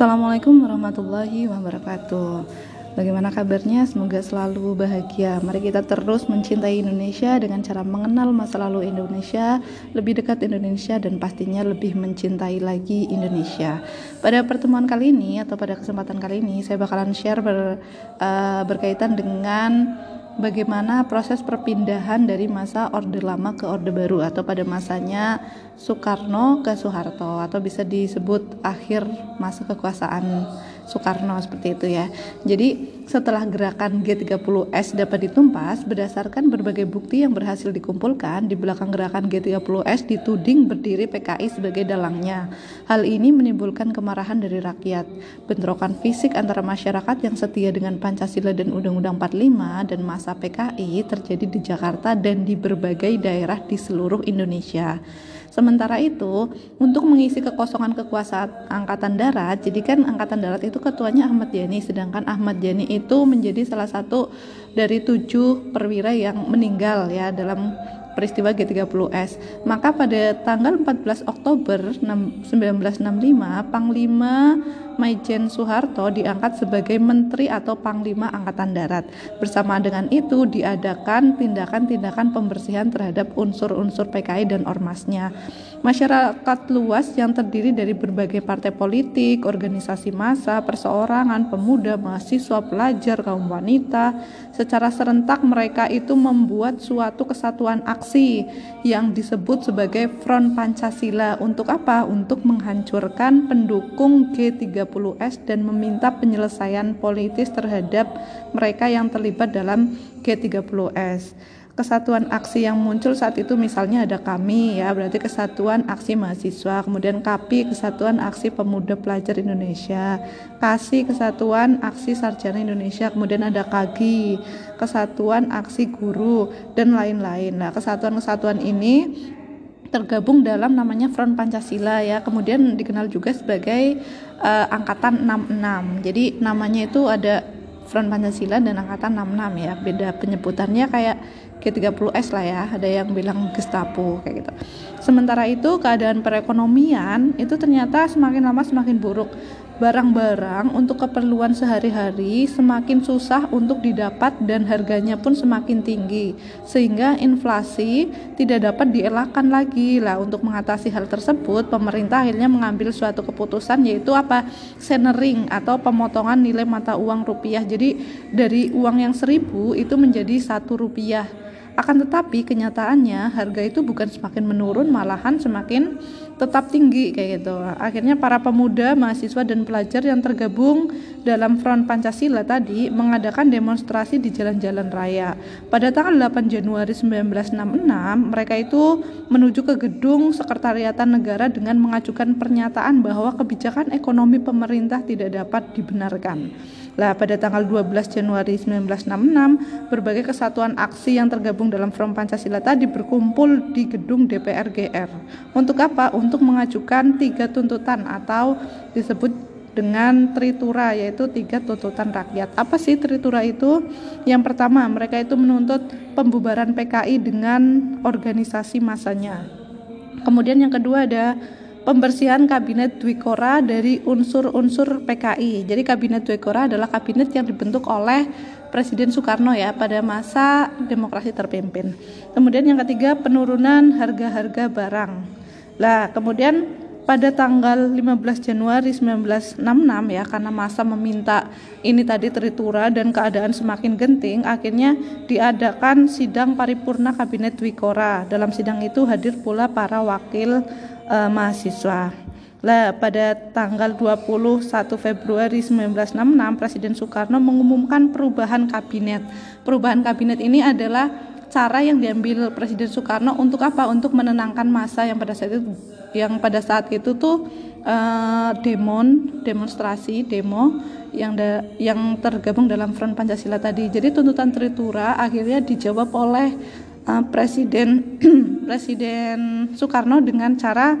Assalamualaikum warahmatullahi wabarakatuh. Bagaimana kabarnya? Semoga selalu bahagia. Mari kita terus mencintai Indonesia dengan cara mengenal masa lalu Indonesia, lebih dekat Indonesia dan pastinya lebih mencintai lagi Indonesia. Pada pertemuan kali ini atau pada kesempatan kali ini saya bakalan share ber, uh, berkaitan dengan bagaimana proses perpindahan dari masa Orde Lama ke Orde Baru atau pada masanya Soekarno ke Soeharto atau bisa disebut akhir masa kekuasaan Soekarno seperti itu ya. Jadi setelah gerakan G30S dapat ditumpas berdasarkan berbagai bukti yang berhasil dikumpulkan di belakang gerakan G30S dituding berdiri PKI sebagai dalangnya. Hal ini menimbulkan kemarahan dari rakyat. Bentrokan fisik antara masyarakat yang setia dengan Pancasila dan Undang-Undang 45 dan masa PKI terjadi di Jakarta dan di berbagai daerah di seluruh Indonesia. Sementara itu, untuk mengisi kekosongan kekuasaan Angkatan Darat, jadi kan Angkatan Darat itu ketuanya Ahmad Yani, sedangkan Ahmad Yani itu menjadi salah satu dari tujuh perwira yang meninggal ya dalam peristiwa G30S. Maka pada tanggal 14 Oktober 1965, Panglima Maijen Soeharto diangkat sebagai Menteri atau Panglima Angkatan Darat. Bersama dengan itu diadakan tindakan-tindakan pembersihan terhadap unsur-unsur PKI dan ormasnya. Masyarakat luas yang terdiri dari berbagai partai politik, organisasi massa, perseorangan, pemuda, mahasiswa, pelajar, kaum wanita, secara serentak mereka itu membuat suatu kesatuan aksi yang disebut sebagai Front Pancasila. Untuk apa? Untuk menghancurkan pendukung G30 G30S dan meminta penyelesaian politis terhadap mereka yang terlibat dalam G30S. Kesatuan aksi yang muncul saat itu misalnya ada kami ya berarti kesatuan aksi mahasiswa kemudian KAPI kesatuan aksi pemuda pelajar Indonesia KASI kesatuan aksi sarjana Indonesia kemudian ada KAGI kesatuan aksi guru dan lain-lain nah kesatuan-kesatuan ini tergabung dalam namanya Front Pancasila ya. Kemudian dikenal juga sebagai uh, angkatan 66 jadi namanya itu ada Front Pancasila dan angkatan 66 ya. Beda penyebutannya kayak G30S lah ya. Ada yang bilang Gestapo kayak gitu. Sementara itu keadaan perekonomian itu ternyata semakin lama semakin buruk barang-barang untuk keperluan sehari-hari semakin susah untuk didapat dan harganya pun semakin tinggi sehingga inflasi tidak dapat dielakkan lagi. Lah untuk mengatasi hal tersebut pemerintah akhirnya mengambil suatu keputusan yaitu apa? Centering atau pemotongan nilai mata uang rupiah. Jadi dari uang yang seribu itu menjadi satu rupiah akan tetapi kenyataannya harga itu bukan semakin menurun malahan semakin tetap tinggi kayak gitu. Akhirnya para pemuda, mahasiswa dan pelajar yang tergabung dalam Front Pancasila tadi mengadakan demonstrasi di jalan-jalan raya. Pada tanggal 8 Januari 1966, mereka itu menuju ke gedung Sekretariatan Negara dengan mengajukan pernyataan bahwa kebijakan ekonomi pemerintah tidak dapat dibenarkan. Lah pada tanggal 12 Januari 1966, berbagai kesatuan aksi yang tergabung dalam Front Pancasila tadi berkumpul di gedung DPR GR. Untuk apa? Untuk untuk mengajukan tiga tuntutan atau disebut dengan tritura yaitu tiga tuntutan rakyat. Apa sih tritura itu? Yang pertama, mereka itu menuntut pembubaran PKI dengan organisasi masanya. Kemudian yang kedua ada pembersihan kabinet Dwikora dari unsur-unsur PKI. Jadi kabinet Dwikora adalah kabinet yang dibentuk oleh Presiden Soekarno ya pada masa demokrasi terpimpin. Kemudian yang ketiga penurunan harga-harga barang. Lah, kemudian pada tanggal 15 Januari 1966 ya karena masa meminta ini tadi teritura dan keadaan semakin genting akhirnya diadakan sidang paripurna kabinet Wikora dalam sidang itu hadir pula para wakil e, mahasiswa lah pada tanggal 21 Februari 1966 Presiden Soekarno mengumumkan perubahan kabinet perubahan kabinet ini adalah cara yang diambil Presiden Soekarno untuk apa? Untuk menenangkan masa yang pada saat itu yang pada saat itu tuh uh, demon, demonstrasi, demo yang da, yang tergabung dalam Front Pancasila tadi. Jadi tuntutan Tritura akhirnya dijawab oleh uh, Presiden Presiden Soekarno dengan cara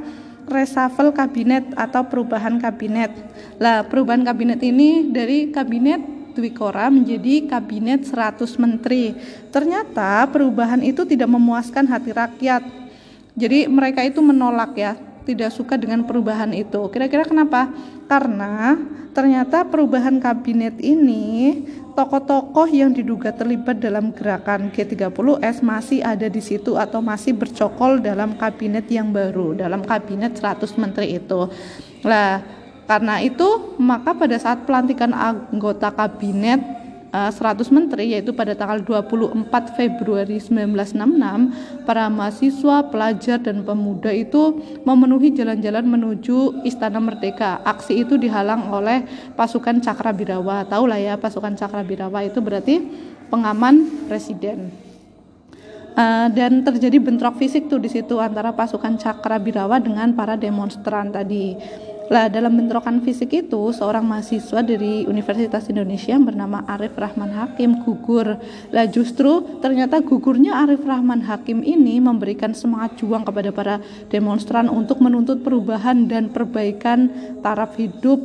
reshuffle kabinet atau perubahan kabinet. Lah, perubahan kabinet ini dari kabinet Dwikora menjadi kabinet 100 menteri. Ternyata perubahan itu tidak memuaskan hati rakyat. Jadi mereka itu menolak ya, tidak suka dengan perubahan itu. Kira-kira kenapa? Karena ternyata perubahan kabinet ini tokoh-tokoh yang diduga terlibat dalam gerakan G30S masih ada di situ atau masih bercokol dalam kabinet yang baru, dalam kabinet 100 menteri itu. Nah, karena itu maka pada saat pelantikan anggota kabinet 100 eh, menteri yaitu pada tanggal 24 Februari 1966 para mahasiswa, pelajar dan pemuda itu memenuhi jalan-jalan menuju Istana Merdeka. Aksi itu dihalang oleh pasukan Cakrabirawa. Tahu lah ya pasukan Cakrabirawa itu berarti pengaman presiden. Uh, dan terjadi bentrok fisik tuh di situ antara pasukan Cakrabirawa dengan para demonstran tadi. Lah dalam bentrokan fisik itu seorang mahasiswa dari Universitas Indonesia yang bernama Arif Rahman Hakim gugur. Lah justru ternyata gugurnya Arif Rahman Hakim ini memberikan semangat juang kepada para demonstran untuk menuntut perubahan dan perbaikan taraf hidup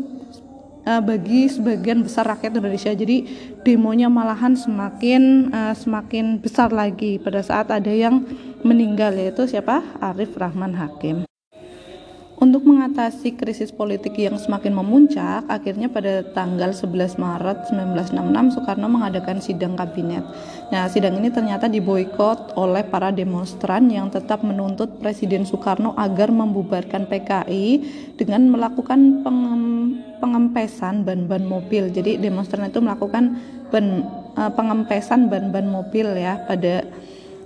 uh, bagi sebagian besar rakyat Indonesia. Jadi demonya malahan semakin uh, semakin besar lagi pada saat ada yang meninggal yaitu siapa? Arif Rahman Hakim. Untuk mengatasi krisis politik yang semakin memuncak, akhirnya pada tanggal 11 Maret 1966 Soekarno mengadakan sidang kabinet. Nah, sidang ini ternyata diboykot oleh para demonstran yang tetap menuntut Presiden Soekarno agar membubarkan PKI dengan melakukan pengem, pengempesan ban-ban mobil. Jadi demonstran itu melakukan ban, uh, pengempesan ban-ban mobil ya pada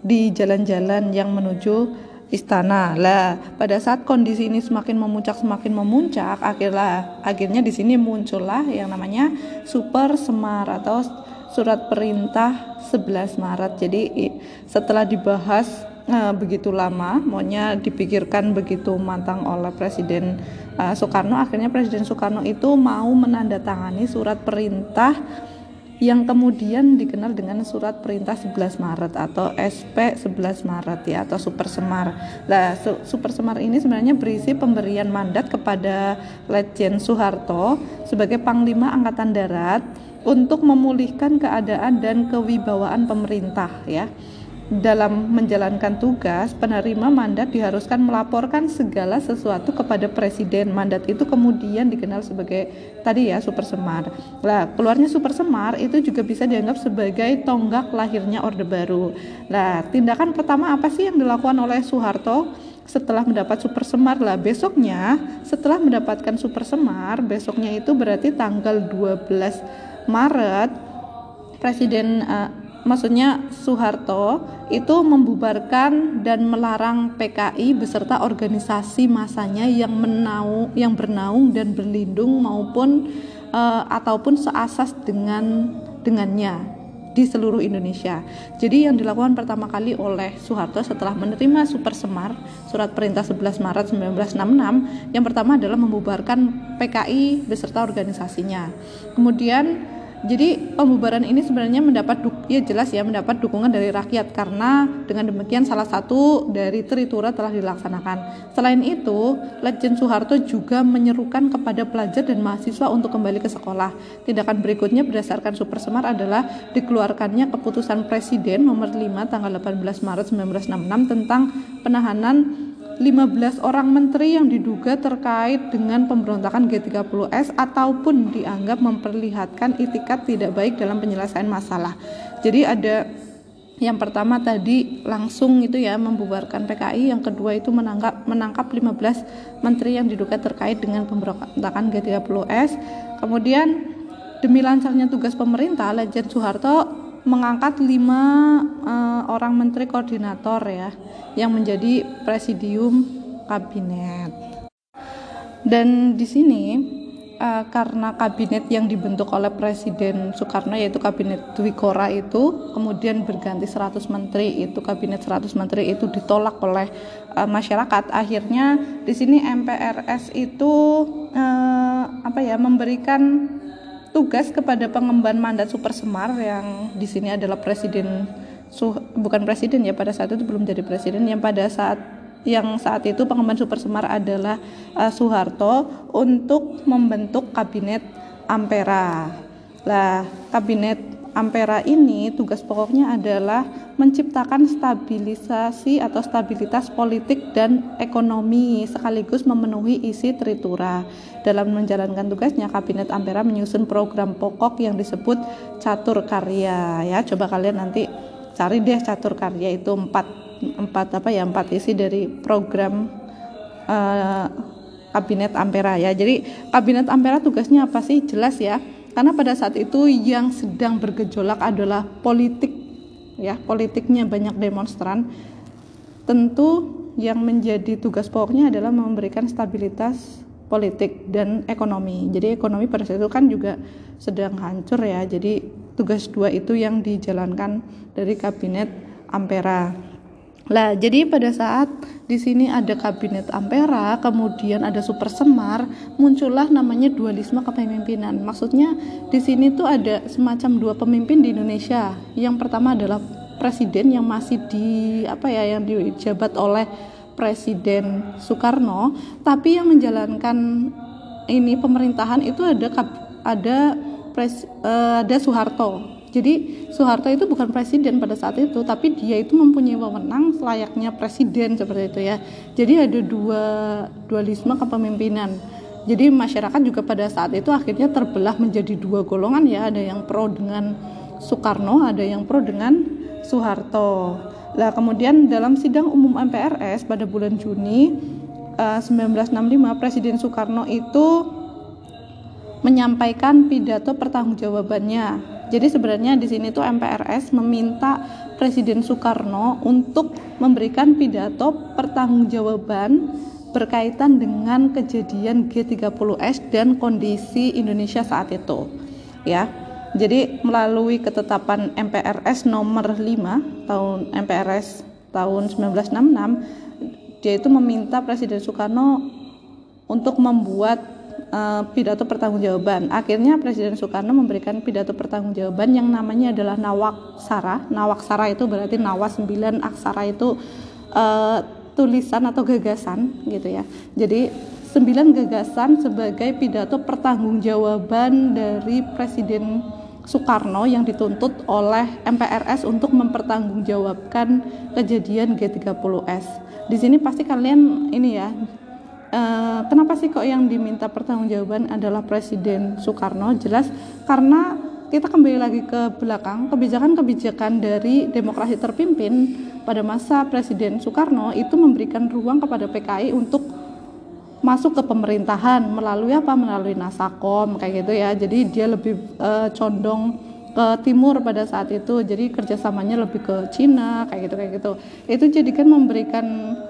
di jalan-jalan yang menuju istana. Lah, pada saat kondisi ini semakin memuncak semakin memuncak, akhirnya akhirnya di sini muncullah yang namanya Super Semar atau surat perintah 11 Maret. Jadi setelah dibahas uh, begitu lama, maunya dipikirkan begitu matang oleh Presiden uh, Soekarno, akhirnya Presiden Soekarno itu mau menandatangani surat perintah yang kemudian dikenal dengan surat perintah 11 Maret atau SP 11 Maret ya atau Super Semar. Nah, Super Semar ini sebenarnya berisi pemberian mandat kepada Letjen Soeharto sebagai Panglima Angkatan Darat untuk memulihkan keadaan dan kewibawaan pemerintah ya dalam menjalankan tugas, penerima mandat diharuskan melaporkan segala sesuatu kepada presiden. Mandat itu kemudian dikenal sebagai tadi ya super semar. Nah, keluarnya super semar itu juga bisa dianggap sebagai tonggak lahirnya Orde Baru. Nah, tindakan pertama apa sih yang dilakukan oleh Soeharto? setelah mendapat super semar lah besoknya setelah mendapatkan super semar besoknya itu berarti tanggal 12 Maret Presiden uh, maksudnya Soeharto itu membubarkan dan melarang PKI beserta organisasi masanya yang menau yang bernaung dan berlindung maupun uh, ataupun seasas dengan dengannya di seluruh Indonesia. Jadi yang dilakukan pertama kali oleh Soeharto setelah menerima Super Semar, surat perintah 11 Maret 1966, yang pertama adalah membubarkan PKI beserta organisasinya. Kemudian jadi pembubaran ini sebenarnya mendapat ya jelas ya mendapat dukungan dari rakyat karena dengan demikian salah satu dari teritura telah dilaksanakan. Selain itu, Legend Soeharto juga menyerukan kepada pelajar dan mahasiswa untuk kembali ke sekolah. Tindakan berikutnya berdasarkan Super Semar adalah dikeluarkannya keputusan Presiden nomor 5 tanggal 18 Maret 1966 tentang penahanan 15 orang menteri yang diduga terkait dengan pemberontakan G30S ataupun dianggap memperlihatkan itikat tidak baik dalam penyelesaian masalah. Jadi ada yang pertama tadi langsung itu ya membubarkan PKI, yang kedua itu menangkap menangkap 15 menteri yang diduga terkait dengan pemberontakan G30S. Kemudian demi lancarnya tugas pemerintah, Legend Soeharto mengangkat lima uh, orang menteri koordinator ya yang menjadi presidium kabinet. Dan di sini uh, karena kabinet yang dibentuk oleh Presiden Soekarno yaitu kabinet Dwi Kora itu kemudian berganti 100 menteri itu kabinet 100 menteri itu ditolak oleh uh, masyarakat akhirnya di sini MPRS itu uh, apa ya memberikan tugas kepada pengemban mandat Super Semar yang di sini adalah presiden bukan presiden ya pada saat itu belum jadi presiden yang pada saat yang saat itu pengemban Super Semar adalah uh, Soeharto untuk membentuk kabinet Ampera. Lah, kabinet Ampera ini tugas pokoknya adalah menciptakan stabilisasi atau stabilitas politik dan ekonomi sekaligus memenuhi isi tritura. Dalam menjalankan tugasnya, Kabinet Ampera menyusun program pokok yang disebut catur karya. Ya, coba kalian nanti cari deh catur karya itu empat empat apa ya empat isi dari program uh, Kabinet Ampera ya. Jadi Kabinet Ampera tugasnya apa sih? Jelas ya karena pada saat itu yang sedang bergejolak adalah politik ya politiknya banyak demonstran. Tentu yang menjadi tugas pokoknya adalah memberikan stabilitas politik dan ekonomi. Jadi ekonomi pada saat itu kan juga sedang hancur ya. Jadi tugas dua itu yang dijalankan dari kabinet Ampera lah, jadi pada saat di sini ada kabinet Ampera, kemudian ada Super Semar, muncullah namanya dualisme kepemimpinan. Maksudnya di sini tuh ada semacam dua pemimpin di Indonesia. Yang pertama adalah presiden yang masih di apa ya yang dijabat oleh Presiden Soekarno, tapi yang menjalankan ini pemerintahan itu ada ada pres, uh, ada Soeharto jadi Soeharto itu bukan presiden pada saat itu, tapi dia itu mempunyai wewenang selayaknya presiden seperti itu ya. Jadi ada dua dualisme kepemimpinan. Jadi masyarakat juga pada saat itu akhirnya terbelah menjadi dua golongan ya, ada yang pro dengan Soekarno, ada yang pro dengan Soeharto. Nah, kemudian dalam sidang umum MPRS pada bulan Juni uh, eh, 1965 Presiden Soekarno itu menyampaikan pidato pertanggungjawabannya jadi sebenarnya di sini tuh MPRS meminta Presiden Soekarno untuk memberikan pidato pertanggungjawaban berkaitan dengan kejadian G30S dan kondisi Indonesia saat itu. Ya. Jadi melalui ketetapan MPRS nomor 5 tahun MPRS tahun 1966 dia itu meminta Presiden Soekarno untuk membuat uh, pidato pertanggungjawaban. Akhirnya Presiden Soekarno memberikan pidato pertanggungjawaban yang namanya adalah Nawaksara. Nawaksara itu berarti nawa sembilan aksara itu uh, tulisan atau gagasan gitu ya. Jadi sembilan gagasan sebagai pidato pertanggungjawaban dari Presiden Soekarno yang dituntut oleh MPRS untuk mempertanggungjawabkan kejadian G30S. Di sini pasti kalian ini ya Uh, kenapa sih kok yang diminta pertanggungjawaban adalah Presiden Soekarno? Jelas karena kita kembali lagi ke belakang, kebijakan-kebijakan dari demokrasi terpimpin pada masa Presiden Soekarno itu memberikan ruang kepada PKI untuk masuk ke pemerintahan melalui apa? Melalui Nasakom kayak gitu ya. Jadi dia lebih uh, condong ke timur pada saat itu. Jadi kerjasamanya lebih ke Cina kayak gitu kayak gitu. Itu jadikan memberikan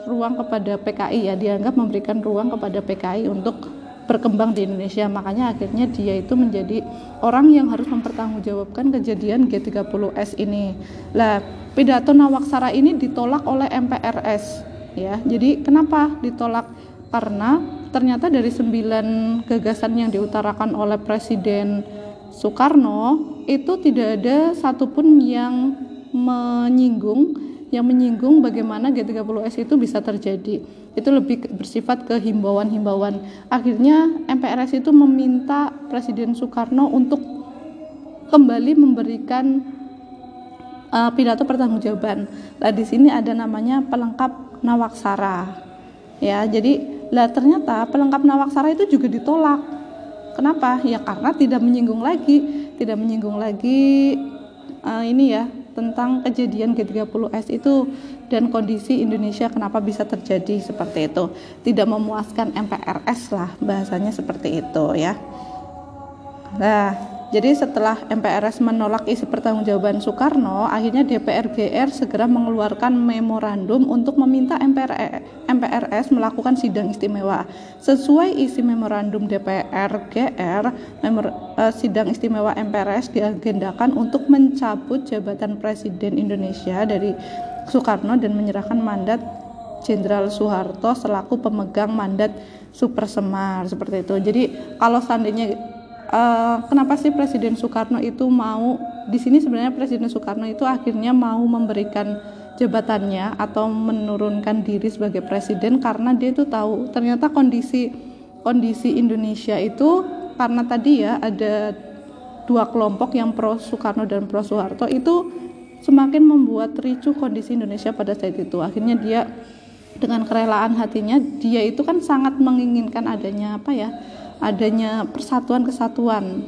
ruang kepada PKI ya dianggap memberikan ruang kepada PKI untuk berkembang di Indonesia. Makanya akhirnya dia itu menjadi orang yang harus mempertanggungjawabkan kejadian G30S ini. Lah pidato Nawaksara ini ditolak oleh MPRS ya. Jadi kenapa ditolak? Karena ternyata dari sembilan gagasan yang diutarakan oleh Presiden Soekarno itu tidak ada satupun yang menyinggung yang menyinggung bagaimana G30S itu bisa terjadi. Itu lebih bersifat ke himbauan-himbauan. Akhirnya MPRS itu meminta Presiden Soekarno untuk kembali memberikan uh, pidato pertanggungjawaban. Nah, di sini ada namanya pelengkap Nawaksara. Ya, jadi lah ternyata pelengkap Nawaksara itu juga ditolak Kenapa? Ya karena tidak menyinggung lagi, tidak menyinggung lagi uh, ini ya tentang kejadian G30S itu dan kondisi Indonesia kenapa bisa terjadi seperti itu. Tidak memuaskan MPRS lah bahasanya seperti itu ya. Nah, jadi setelah MPRS menolak isi pertanggungjawaban Soekarno, akhirnya DPR GR segera mengeluarkan memorandum untuk meminta MPR, MPRS melakukan sidang istimewa. Sesuai isi memorandum DPR GR, memor, uh, sidang istimewa MPRS diagendakan untuk mencabut jabatan Presiden Indonesia dari Soekarno dan menyerahkan mandat Jenderal Soeharto selaku pemegang mandat Super Semar seperti itu. Jadi kalau seandainya uh, kenapa sih Presiden Soekarno itu mau di sini sebenarnya Presiden Soekarno itu akhirnya mau memberikan jabatannya atau menurunkan diri sebagai presiden karena dia itu tahu ternyata kondisi kondisi Indonesia itu karena tadi ya ada dua kelompok yang pro Soekarno dan pro Soeharto itu semakin membuat ricu kondisi Indonesia pada saat itu. Akhirnya dia dengan kerelaan hatinya dia itu kan sangat menginginkan adanya apa ya adanya persatuan kesatuan.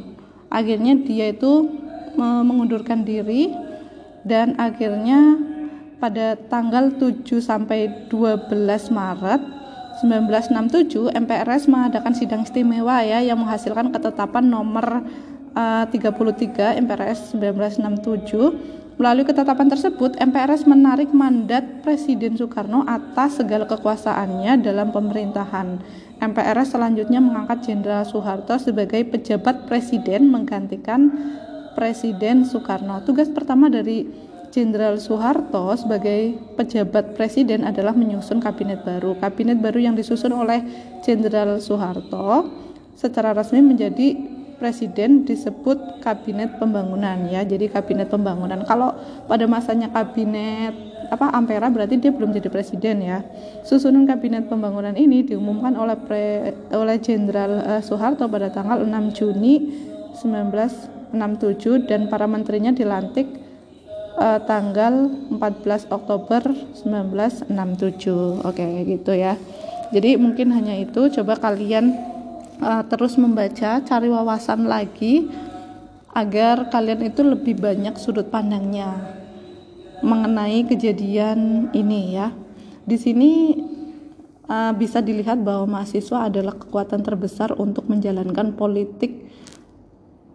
Akhirnya dia itu mengundurkan diri dan akhirnya pada tanggal 7 sampai 12 Maret 1967 MPRS mengadakan sidang istimewa ya yang menghasilkan ketetapan nomor uh, 33 MPRS 1967 melalui ketetapan tersebut MPRS menarik mandat Presiden Soekarno atas segala kekuasaannya dalam pemerintahan MPRS selanjutnya mengangkat Jenderal Soeharto sebagai pejabat presiden menggantikan Presiden Soekarno tugas pertama dari Jenderal Soeharto sebagai pejabat presiden adalah menyusun kabinet baru. Kabinet baru yang disusun oleh Jenderal Soeharto secara resmi menjadi presiden disebut kabinet pembangunan ya. Jadi kabinet pembangunan. Kalau pada masanya kabinet apa Ampera berarti dia belum jadi presiden ya. Susunan kabinet pembangunan ini diumumkan oleh pre, oleh Jenderal uh, Soeharto pada tanggal 6 Juni 1967 dan para menterinya dilantik uh, tanggal 14 Oktober 1967 oke gitu ya jadi mungkin hanya itu coba kalian uh, terus membaca cari wawasan lagi agar kalian itu lebih banyak sudut pandangnya mengenai kejadian ini ya di sini uh, bisa dilihat bahwa mahasiswa adalah kekuatan terbesar untuk menjalankan politik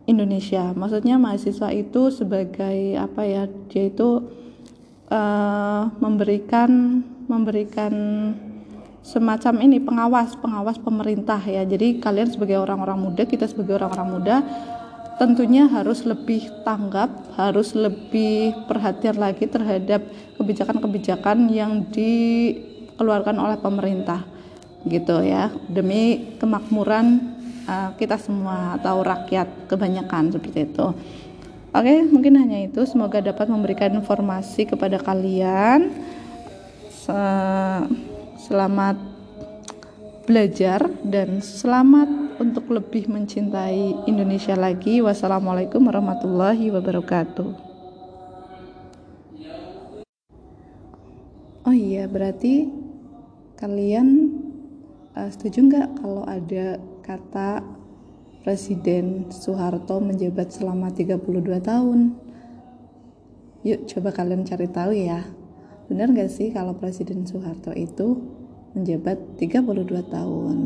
Indonesia. Maksudnya mahasiswa itu sebagai apa ya? Dia itu uh, memberikan memberikan semacam ini pengawas pengawas pemerintah ya. Jadi kalian sebagai orang-orang muda, kita sebagai orang-orang muda tentunya harus lebih tanggap, harus lebih perhatian lagi terhadap kebijakan-kebijakan yang dikeluarkan oleh pemerintah gitu ya demi kemakmuran uh, kita semua atau rakyat kebanyakan seperti itu. Oke, mungkin hanya itu. Semoga dapat memberikan informasi kepada kalian. Selamat belajar dan selamat untuk lebih mencintai Indonesia lagi. Wassalamualaikum warahmatullahi wabarakatuh. Oh iya, berarti kalian uh, setuju nggak kalau ada kata Presiden Soeharto menjabat selama 32 tahun. Yuk coba kalian cari tahu ya. Benar gak sih kalau Presiden Soeharto itu menjabat 32 tahun?